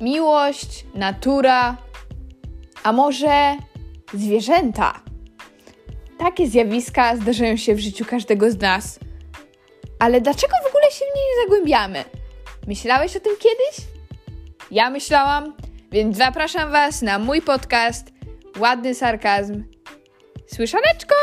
miłość, natura, a może zwierzęta. Takie zjawiska zdarzają się w życiu każdego z nas. Ale dlaczego w ogóle się w nie nie zagłębiamy? Myślałeś o tym kiedyś? Ja myślałam, więc zapraszam Was na mój podcast Ładny Sarkazm. Słyszaneczko!